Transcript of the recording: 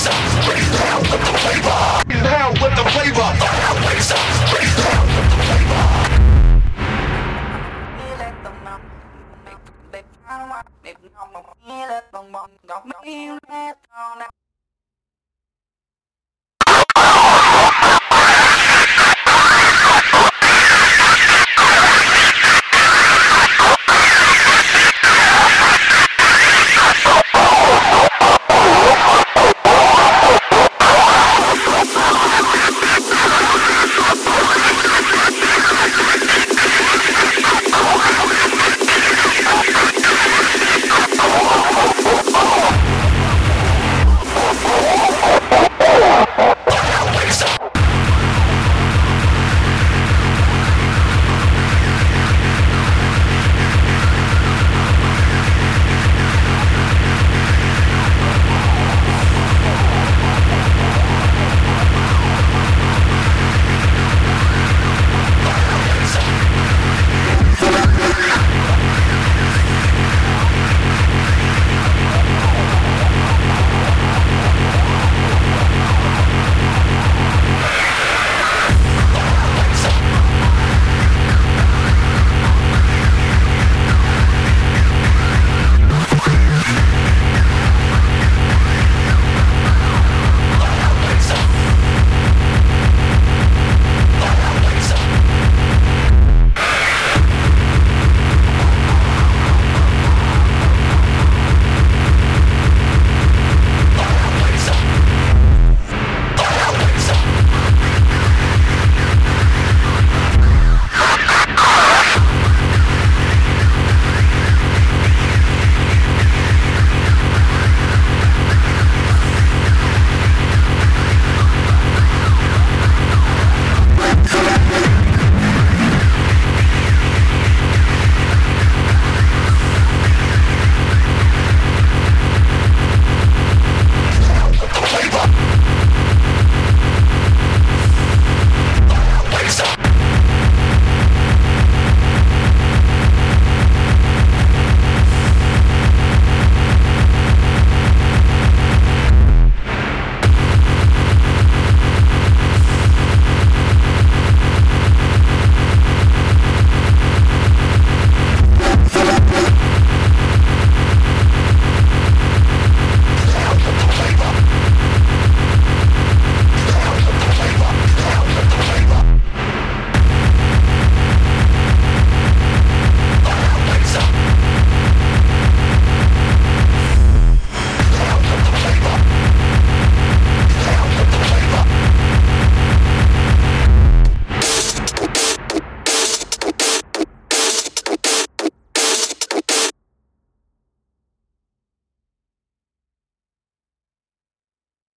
Raise up, with the flavor. Raise with the flavor. Raise with the flavor.